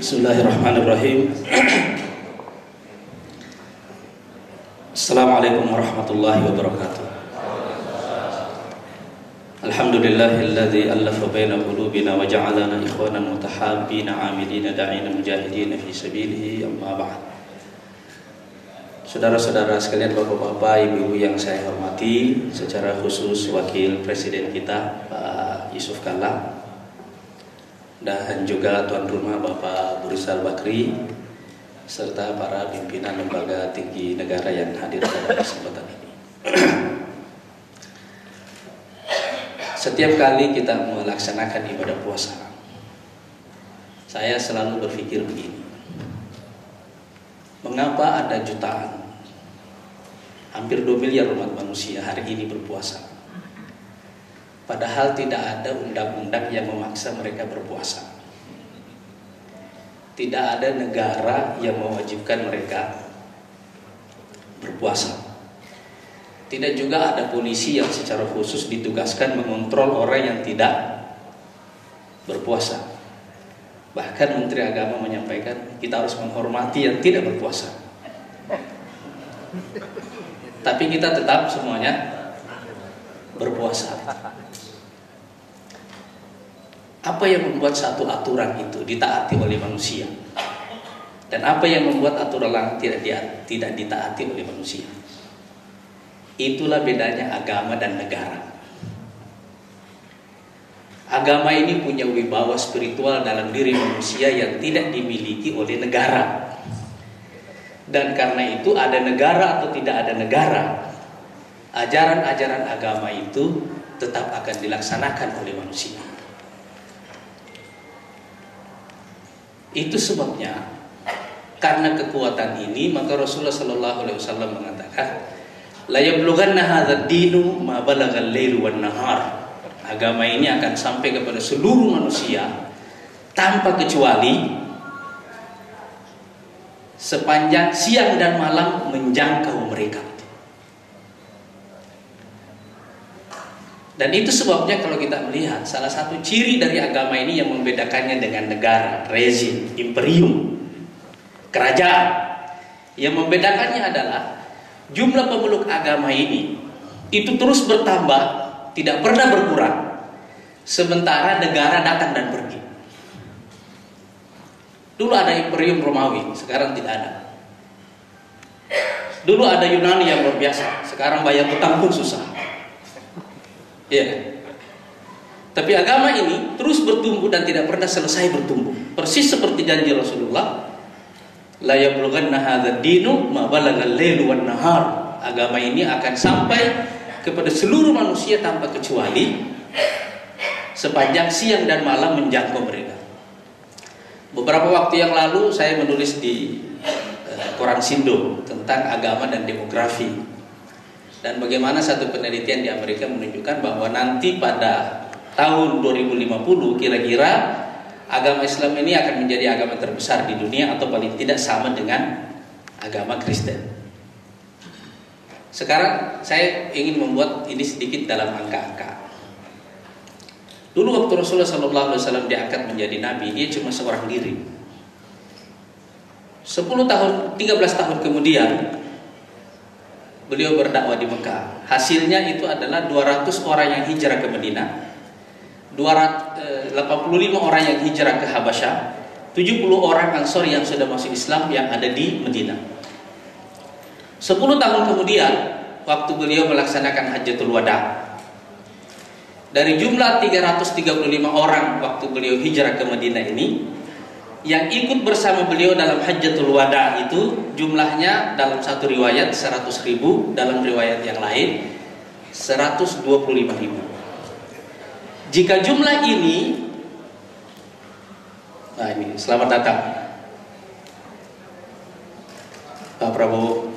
Bismillahirrahmanirrahim. Assalamualaikum warahmatullahi wabarakatuh. Alhamdulillahilladzi allafa baina qulubina wa ja'alana ikhwanan mutahabbina 'amilina da'ina mujahidina fi sabilihi amma ba'd. Saudara-saudara sekalian, Bapak-bapak, Ibu-ibu yang saya hormati, secara khusus Wakil Presiden kita Pak Yusuf Kalla dan juga tuan rumah Bapak Burisal Bakri serta para pimpinan lembaga tinggi negara yang hadir pada kesempatan ini. Setiap kali kita melaksanakan ibadah puasa, saya selalu berpikir begini. Mengapa ada jutaan, hampir 2 miliar umat manusia hari ini berpuasa? Padahal tidak ada undang-undang yang memaksa mereka berpuasa. Tidak ada negara yang mewajibkan mereka berpuasa. Tidak juga ada polisi yang secara khusus ditugaskan mengontrol orang yang tidak berpuasa. Bahkan Menteri Agama menyampaikan kita harus menghormati yang tidak berpuasa. Tapi kita tetap semuanya berpuasa. Apa yang membuat satu aturan itu ditaati oleh manusia? Dan apa yang membuat aturan tidak tidak ditaati oleh manusia? Itulah bedanya agama dan negara. Agama ini punya wibawa spiritual dalam diri manusia yang tidak dimiliki oleh negara. Dan karena itu ada negara atau tidak ada negara, ajaran-ajaran agama itu tetap akan dilaksanakan oleh manusia. Itu sebabnya karena kekuatan ini maka Rasulullah Shallallahu Alaihi Wasallam mengatakan, la yablughanna hadzal dinu ma balagal lailu wan nahar. Agama ini akan sampai kepada seluruh manusia tanpa kecuali sepanjang siang dan malam menjangkau mereka. Dan itu sebabnya kalau kita melihat salah satu ciri dari agama ini yang membedakannya dengan negara, rezim, imperium, kerajaan. Yang membedakannya adalah jumlah pemeluk agama ini itu terus bertambah, tidak pernah berkurang. Sementara negara datang dan pergi. Dulu ada imperium Romawi, sekarang tidak ada. Dulu ada Yunani yang luar biasa, sekarang bayar utang pun susah. Ya. Tapi agama ini terus bertumbuh dan tidak pernah selesai bertumbuh. Persis seperti janji Rasulullah, la dinu nahar. Agama ini akan sampai kepada seluruh manusia tanpa kecuali sepanjang siang dan malam menjangkau mereka. Beberapa waktu yang lalu saya menulis di uh, koran Sindo tentang agama dan demografi dan bagaimana satu penelitian di Amerika menunjukkan bahwa nanti pada tahun 2050 kira-kira agama Islam ini akan menjadi agama terbesar di dunia atau paling tidak sama dengan agama Kristen. Sekarang saya ingin membuat ini sedikit dalam angka-angka. Dulu waktu Rasulullah SAW diangkat menjadi nabi, dia cuma seorang diri. 10 tahun, 13 tahun kemudian beliau berdakwah di Mekah. Hasilnya itu adalah 200 orang yang hijrah ke Madinah, 285 orang yang hijrah ke Habasyah, 70 orang Ansor yang sudah masuk Islam yang ada di Madinah. 10 tahun kemudian, waktu beliau melaksanakan Hajjatul Wada, dari jumlah 335 orang waktu beliau hijrah ke Madinah ini, yang ikut bersama beliau dalam Hajjatul Wada itu jumlahnya dalam satu riwayat 100 ribu, dalam riwayat yang lain 125 ribu. Jika jumlah ini, nah ini selamat datang Pak Prabowo.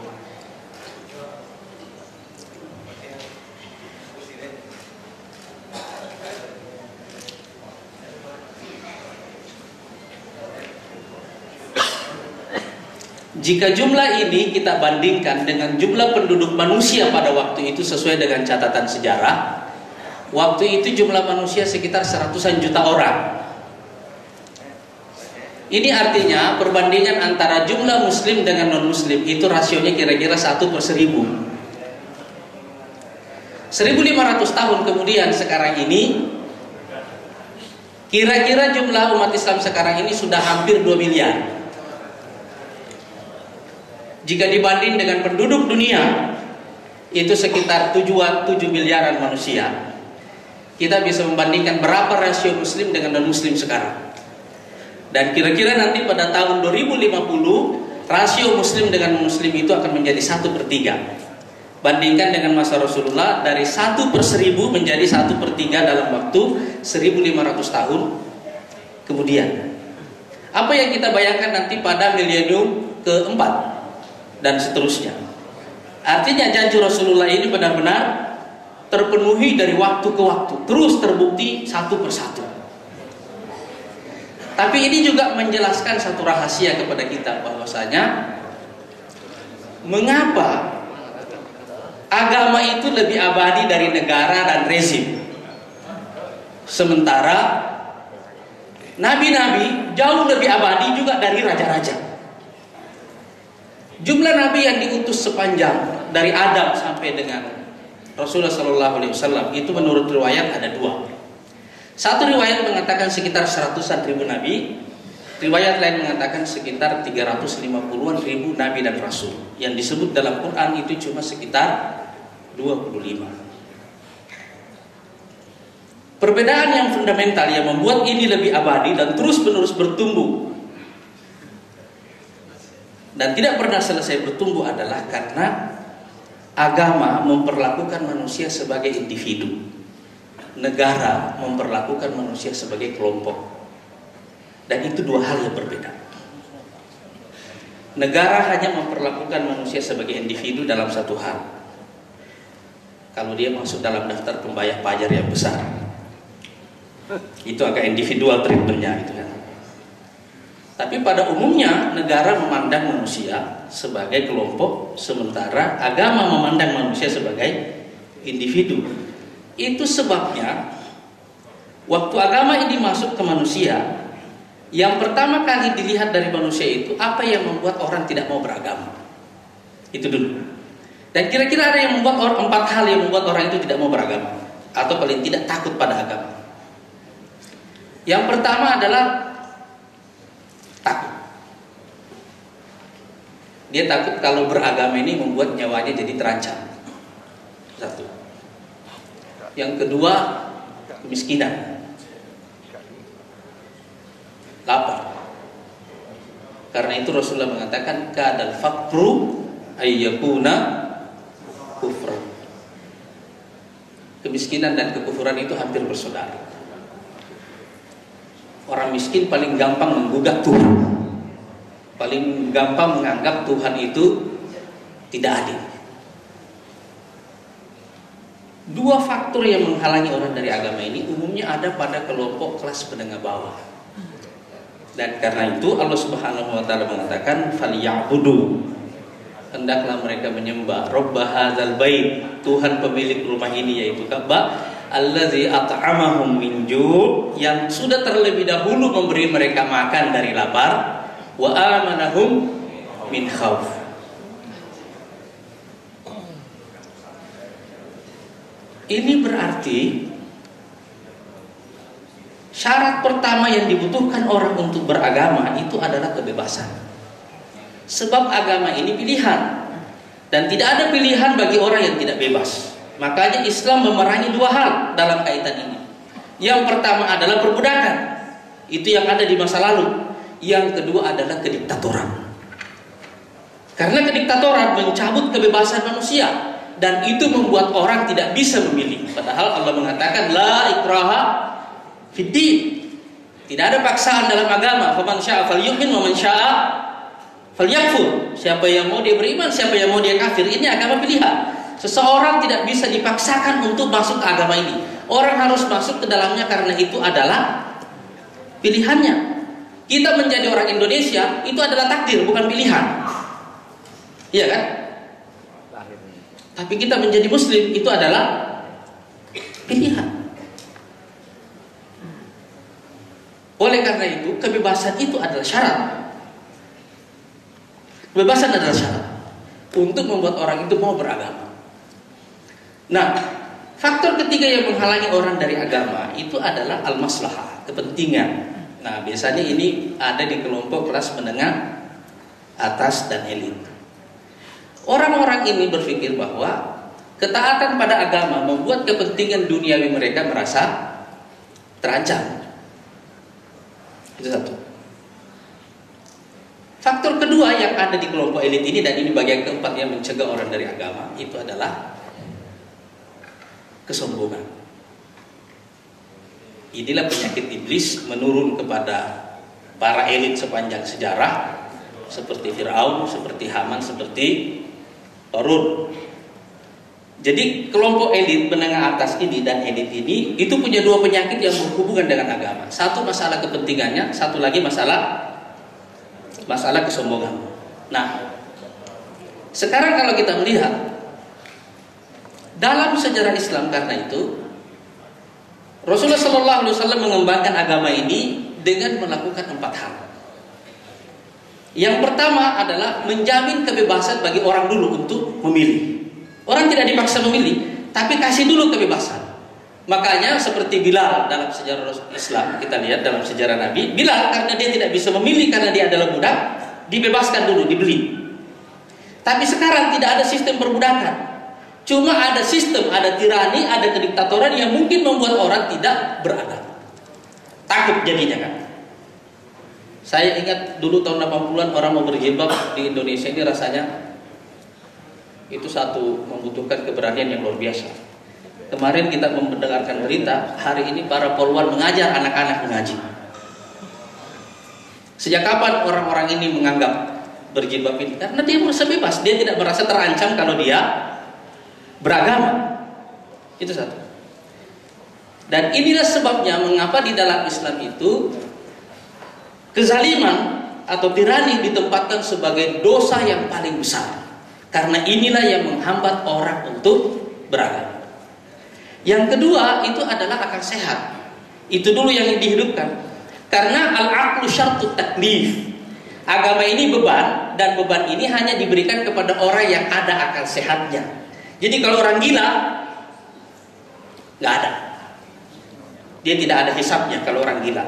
Jika jumlah ini kita bandingkan dengan jumlah penduduk manusia pada waktu itu sesuai dengan catatan sejarah, waktu itu jumlah manusia sekitar seratusan juta orang. Ini artinya perbandingan antara jumlah muslim dengan non muslim itu rasionya kira-kira satu per seribu. 1500 tahun kemudian sekarang ini kira-kira jumlah umat Islam sekarang ini sudah hampir 2 miliar. Jika dibanding dengan penduduk dunia itu sekitar 7, 7 miliaran manusia. Kita bisa membandingkan berapa rasio muslim dengan non muslim sekarang. Dan kira-kira nanti pada tahun 2050 rasio muslim dengan muslim itu akan menjadi satu per tiga. Bandingkan dengan masa Rasulullah dari satu per seribu menjadi satu per tiga dalam waktu 1500 tahun kemudian. Apa yang kita bayangkan nanti pada milenium keempat dan seterusnya. Artinya janji Rasulullah ini benar-benar terpenuhi dari waktu ke waktu, terus terbukti satu persatu. Tapi ini juga menjelaskan satu rahasia kepada kita bahwasanya mengapa agama itu lebih abadi dari negara dan rezim. Sementara nabi-nabi jauh lebih abadi juga dari raja-raja. Jumlah nabi yang diutus sepanjang dari Adam sampai dengan Rasulullah Shallallahu Alaihi Wasallam itu menurut riwayat ada dua. Satu riwayat mengatakan sekitar seratusan ribu nabi, riwayat lain mengatakan sekitar 350-an ribu nabi dan rasul. Yang disebut dalam Quran itu cuma sekitar 25. Perbedaan yang fundamental yang membuat ini lebih abadi dan terus-menerus bertumbuh dan tidak pernah selesai bertumbuh adalah karena agama memperlakukan manusia sebagai individu negara memperlakukan manusia sebagai kelompok. Dan itu dua hal yang berbeda. Negara hanya memperlakukan manusia sebagai individu dalam satu hal. Kalau dia masuk dalam daftar pembayar pajak yang besar. Itu agak individual treatmentnya itu kan. Tapi pada umumnya negara memandang manusia sebagai kelompok, sementara agama memandang manusia sebagai individu. Itu sebabnya waktu agama ini masuk ke manusia, yang pertama kali dilihat dari manusia itu apa yang membuat orang tidak mau beragama. Itu dulu. Dan kira-kira ada yang membuat orang empat hal yang membuat orang itu tidak mau beragama atau paling tidak takut pada agama. Yang pertama adalah takut. Dia takut kalau beragama ini membuat nyawanya jadi terancam. Satu. Yang kedua, kemiskinan. Lapar. Karena itu Rasulullah mengatakan kadal fakru ayyakuna kufra. Kemiskinan dan kekufuran itu hampir bersaudara. Orang miskin paling gampang menggugat Tuhan. Paling gampang menganggap Tuhan itu tidak adil. Dua faktor yang menghalangi orang dari agama ini umumnya ada pada kelompok kelas menengah bawah. Dan karena itu Allah Subhanahu wa taala mengatakan falyabudu hendaklah mereka menyembah Rabb hadzal bait Tuhan pemilik rumah ini yaitu Ka'bah allazi at'amahum min yang sudah terlebih dahulu memberi mereka makan dari lapar wa amanahum min khauf Ini berarti syarat pertama yang dibutuhkan orang untuk beragama itu adalah kebebasan. Sebab agama ini pilihan dan tidak ada pilihan bagi orang yang tidak bebas. Makanya Islam memerangi dua hal dalam kaitan ini. Yang pertama adalah perbudakan. Itu yang ada di masa lalu. Yang kedua adalah kediktatoran. Karena kediktatoran mencabut kebebasan manusia dan itu membuat orang tidak bisa memilih. Padahal Allah mengatakan la ikraha fiddin. Tidak ada paksaan dalam agama. Faman syaa falyu'min wa man syaa falyakfur. Siapa yang mau dia beriman, siapa yang mau dia kafir. Ini agama pilihan. Seseorang tidak bisa dipaksakan untuk masuk ke agama ini. Orang harus masuk ke dalamnya karena itu adalah pilihannya. Kita menjadi orang Indonesia itu adalah takdir, bukan pilihan. Iya kan? Tapi kita menjadi muslim itu adalah pilihan. Oleh karena itu, kebebasan itu adalah syarat. Kebebasan adalah syarat untuk membuat orang itu mau beragama. Nah, faktor ketiga yang menghalangi orang dari agama itu adalah al-maslahah, kepentingan. Nah, biasanya ini ada di kelompok kelas menengah atas dan elit. Orang-orang ini berpikir bahwa ketaatan pada agama membuat kepentingan duniawi mereka merasa terancam. Itu satu. Faktor kedua yang ada di kelompok elit ini dan ini bagian keempat yang mencegah orang dari agama itu adalah kesombongan. Inilah penyakit iblis menurun kepada para elit sepanjang sejarah seperti Firaun, seperti Haman, seperti Korun. Jadi kelompok elit menengah atas ini dan elit ini itu punya dua penyakit yang berhubungan dengan agama. Satu masalah kepentingannya, satu lagi masalah masalah kesombongan. Nah, sekarang kalau kita melihat dalam sejarah Islam karena itu Rasulullah Shallallahu Alaihi Wasallam mengembangkan agama ini dengan melakukan empat hal. Yang pertama adalah menjamin kebebasan bagi orang dulu untuk memilih. Orang tidak dipaksa memilih, tapi kasih dulu kebebasan. Makanya seperti Bilal dalam sejarah Islam, kita lihat dalam sejarah Nabi, Bilal karena dia tidak bisa memilih karena dia adalah budak, dibebaskan dulu, dibeli. Tapi sekarang tidak ada sistem perbudakan. Cuma ada sistem, ada tirani, ada kediktatoran yang mungkin membuat orang tidak beragama. Takut jadinya kan. Saya ingat dulu tahun 80-an orang mau berjilbab di Indonesia ini rasanya itu satu membutuhkan keberanian yang luar biasa. Kemarin kita mendengarkan berita, hari ini para poluan mengajar anak-anak mengaji. Sejak kapan orang-orang ini menganggap berjilbab ini? Karena dia merasa bebas, dia tidak merasa terancam kalau dia beragama. Itu satu. Dan inilah sebabnya mengapa di dalam Islam itu Kezaliman atau tirani ditempatkan sebagai dosa yang paling besar. Karena inilah yang menghambat orang untuk beragama. Yang kedua itu adalah akal sehat. Itu dulu yang dihidupkan. Karena al-aqlu syartut taklif. Agama ini beban dan beban ini hanya diberikan kepada orang yang ada akal sehatnya. Jadi kalau orang gila nggak ada. Dia tidak ada hisapnya kalau orang gila.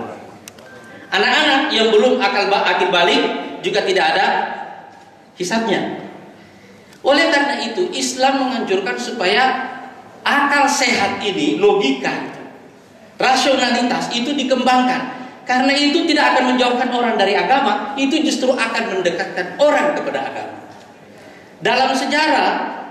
Anak-anak yang belum akal akil balik juga tidak ada hisapnya. Oleh karena itu Islam menganjurkan supaya akal sehat ini, logika rasionalitas itu dikembangkan. Karena itu tidak akan menjauhkan orang dari agama, itu justru akan mendekatkan orang kepada agama. Dalam sejarah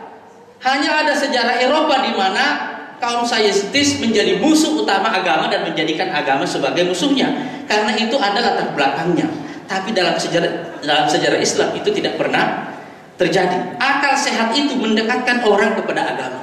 hanya ada sejarah Eropa di mana kaum saintis menjadi musuh utama agama dan menjadikan agama sebagai musuhnya. Karena itu ada latar belakangnya. Tapi dalam sejarah dalam sejarah Islam itu tidak pernah terjadi. Akal sehat itu mendekatkan orang kepada agama.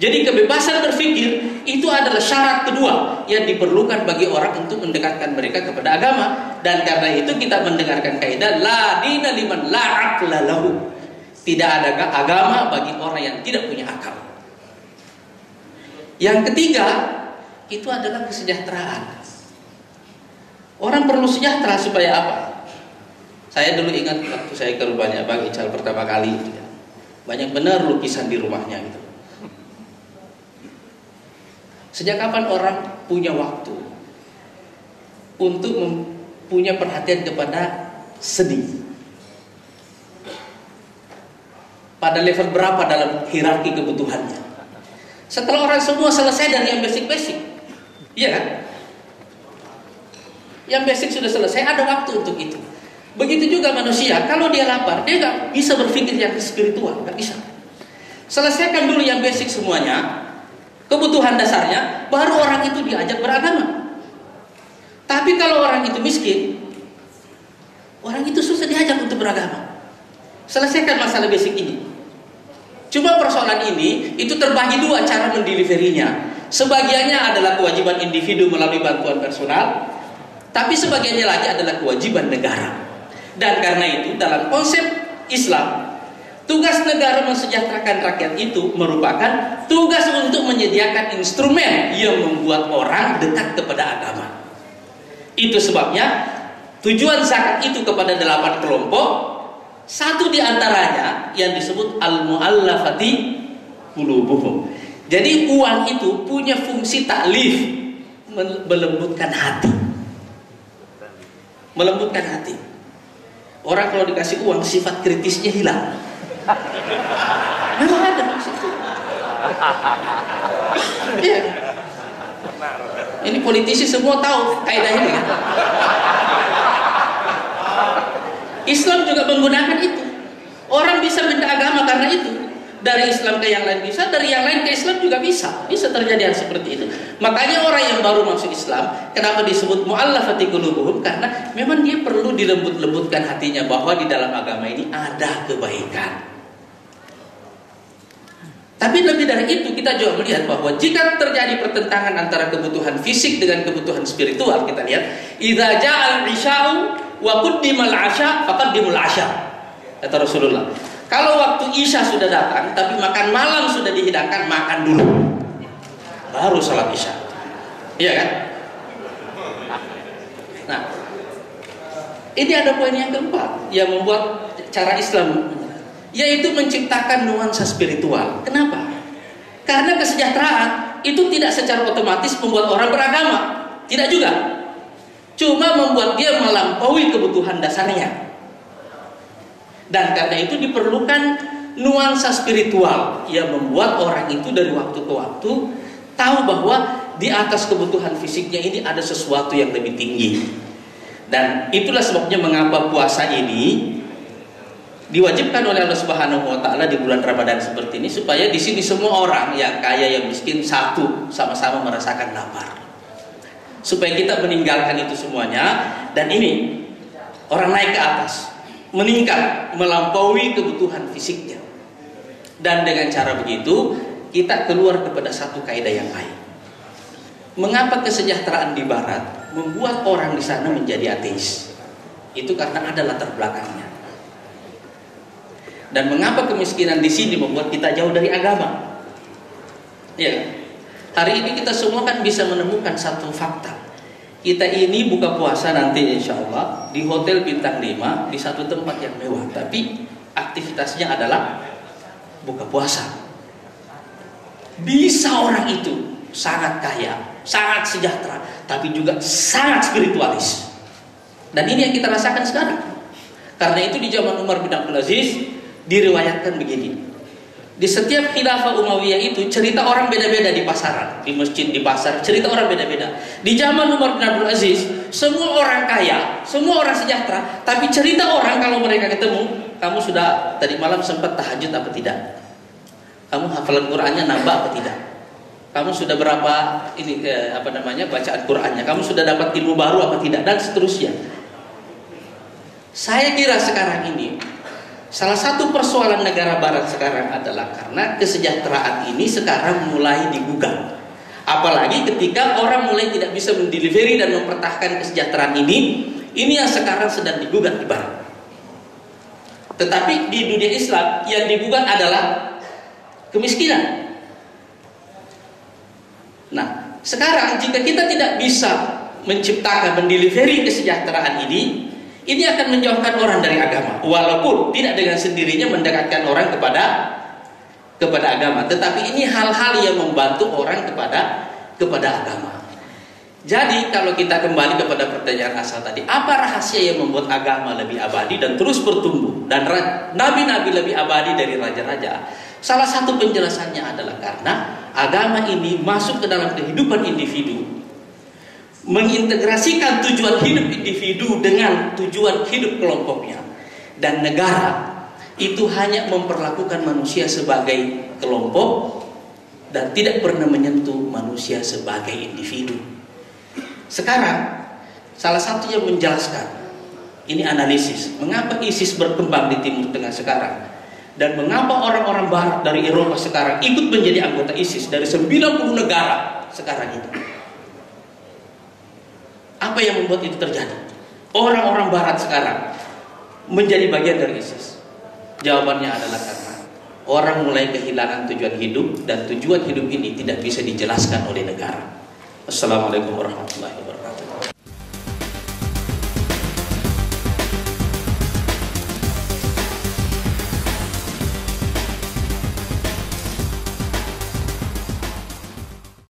Jadi kebebasan berpikir itu adalah syarat kedua yang diperlukan bagi orang untuk mendekatkan mereka kepada agama. Dan karena itu kita mendengarkan kaidah la dina liman la aqla lahu tidak ada agama bagi orang yang tidak punya akal yang ketiga itu adalah kesejahteraan. Orang perlu sejahtera supaya apa? Saya dulu ingat waktu saya ke rumahnya Bang Ical pertama kali ya. Banyak benar lukisan di rumahnya gitu. Sejak kapan orang punya waktu untuk punya perhatian kepada sedih? Pada level berapa dalam hierarki kebutuhannya? Setelah orang semua selesai dari yang basic-basic. Iya kan? Yang basic sudah selesai, ada waktu untuk itu. Begitu juga manusia, kalau dia lapar, dia nggak bisa berpikir yang spiritual, nggak bisa. Selesaikan dulu yang basic semuanya, kebutuhan dasarnya, baru orang itu diajak beragama. Tapi kalau orang itu miskin, orang itu susah diajak untuk beragama. Selesaikan masalah basic ini. Cuma persoalan ini itu terbagi dua cara mendeliverinya. Sebagiannya adalah kewajiban individu melalui bantuan personal, tapi sebagiannya lagi adalah kewajiban negara. Dan karena itu dalam konsep Islam, tugas negara mensejahterakan rakyat itu merupakan tugas untuk menyediakan instrumen yang membuat orang dekat kepada agama. Itu sebabnya tujuan zakat itu kepada delapan kelompok. Satu di antaranya yang disebut al-muallafati qulubuhum. Jadi uang itu punya fungsi taklif melembutkan hati. Melembutkan hati. Orang kalau dikasih uang sifat kritisnya hilang. Memang ada maksud itu. Iya. Ini politisi semua tahu kaidah ini kan. Islam juga menggunakan itu. Orang bisa benda agama karena itu. Dari Islam ke yang lain bisa, dari yang lain ke Islam juga bisa. Bisa terjadi hal seperti itu. Makanya orang yang baru masuk Islam, kenapa disebut mu'allafati qulubuhum? Karena memang dia perlu dilembut-lembutkan hatinya bahwa di dalam agama ini ada kebaikan. Tapi lebih dari itu kita juga melihat bahwa jika terjadi pertentangan antara kebutuhan fisik dengan kebutuhan spiritual, kita lihat idza ja'al wa quddimal 'asya faqaddimul 'asya. Kata Rasulullah. Kalau waktu Isya sudah datang tapi makan malam sudah dihidangkan, makan dulu. Baru salat Isya. Iya kan? Nah, ini ada poin yang keempat yang membuat cara Islam yaitu menciptakan nuansa spiritual. Kenapa? Karena kesejahteraan itu tidak secara otomatis membuat orang beragama, tidak juga. Cuma membuat dia melampaui kebutuhan dasarnya. Dan karena itu diperlukan nuansa spiritual yang membuat orang itu dari waktu ke waktu tahu bahwa di atas kebutuhan fisiknya ini ada sesuatu yang lebih tinggi. Dan itulah sebabnya mengapa puasa ini diwajibkan oleh Allah Subhanahu wa taala di bulan Ramadan seperti ini supaya di sini semua orang yang kaya yang miskin satu sama-sama merasakan lapar. Supaya kita meninggalkan itu semuanya dan ini orang naik ke atas, meningkat, melampaui kebutuhan fisiknya. Dan dengan cara begitu kita keluar kepada satu kaidah yang lain. Mengapa kesejahteraan di barat membuat orang di sana menjadi ateis? Itu karena ada latar belakangnya. Dan mengapa kemiskinan di sini membuat kita jauh dari agama? Ya, hari ini kita semua kan bisa menemukan satu fakta. Kita ini buka puasa nanti insya Allah di hotel bintang 5 di satu tempat yang mewah, tapi aktivitasnya adalah buka puasa. Bisa orang itu sangat kaya, sangat sejahtera, tapi juga sangat spiritualis. Dan ini yang kita rasakan sekarang. Karena itu di zaman Umar bin Abdul Aziz diriwayatkan begini. Di setiap khilafah Umayyah itu cerita orang beda-beda di pasaran, di masjid, di pasar, cerita orang beda-beda. Di zaman Umar bin Abdul Aziz, semua orang kaya, semua orang sejahtera, tapi cerita orang kalau mereka ketemu, kamu sudah tadi malam sempat tahajud apa tidak? Kamu hafalan Qur'annya nambah apa tidak? Kamu sudah berapa ini eh, apa namanya bacaan Qur'annya? Kamu sudah dapat ilmu baru apa tidak? Dan seterusnya. Saya kira sekarang ini Salah satu persoalan negara barat sekarang adalah karena kesejahteraan ini sekarang mulai digugat. Apalagi ketika orang mulai tidak bisa mendelivery dan mempertahankan kesejahteraan ini, ini yang sekarang sedang digugat di barat. Tetapi di dunia Islam yang digugat adalah kemiskinan. Nah, sekarang jika kita tidak bisa menciptakan mendelivery kesejahteraan ini, ini akan menjauhkan orang dari agama. Walaupun tidak dengan sendirinya mendekatkan orang kepada kepada agama. Tetapi ini hal-hal yang membantu orang kepada kepada agama. Jadi kalau kita kembali kepada pertanyaan asal tadi apa rahasia yang membuat agama lebih abadi dan terus bertumbuh? Dan nabi-nabi lebih abadi dari raja-raja? Salah satu penjelasannya adalah karena agama ini masuk ke dalam kehidupan individu mengintegrasikan tujuan hidup individu dengan tujuan hidup kelompoknya dan negara itu hanya memperlakukan manusia sebagai kelompok dan tidak pernah menyentuh manusia sebagai individu. Sekarang salah satu yang menjelaskan ini analisis mengapa ISIS berkembang di Timur Tengah sekarang dan mengapa orang-orang barat dari Eropa sekarang ikut menjadi anggota ISIS dari 90 negara sekarang itu. Apa yang membuat itu terjadi? Orang-orang barat sekarang menjadi bagian dari ISIS. Jawabannya adalah karena orang mulai kehilangan tujuan hidup dan tujuan hidup ini tidak bisa dijelaskan oleh negara. Assalamualaikum warahmatullahi wabarakatuh.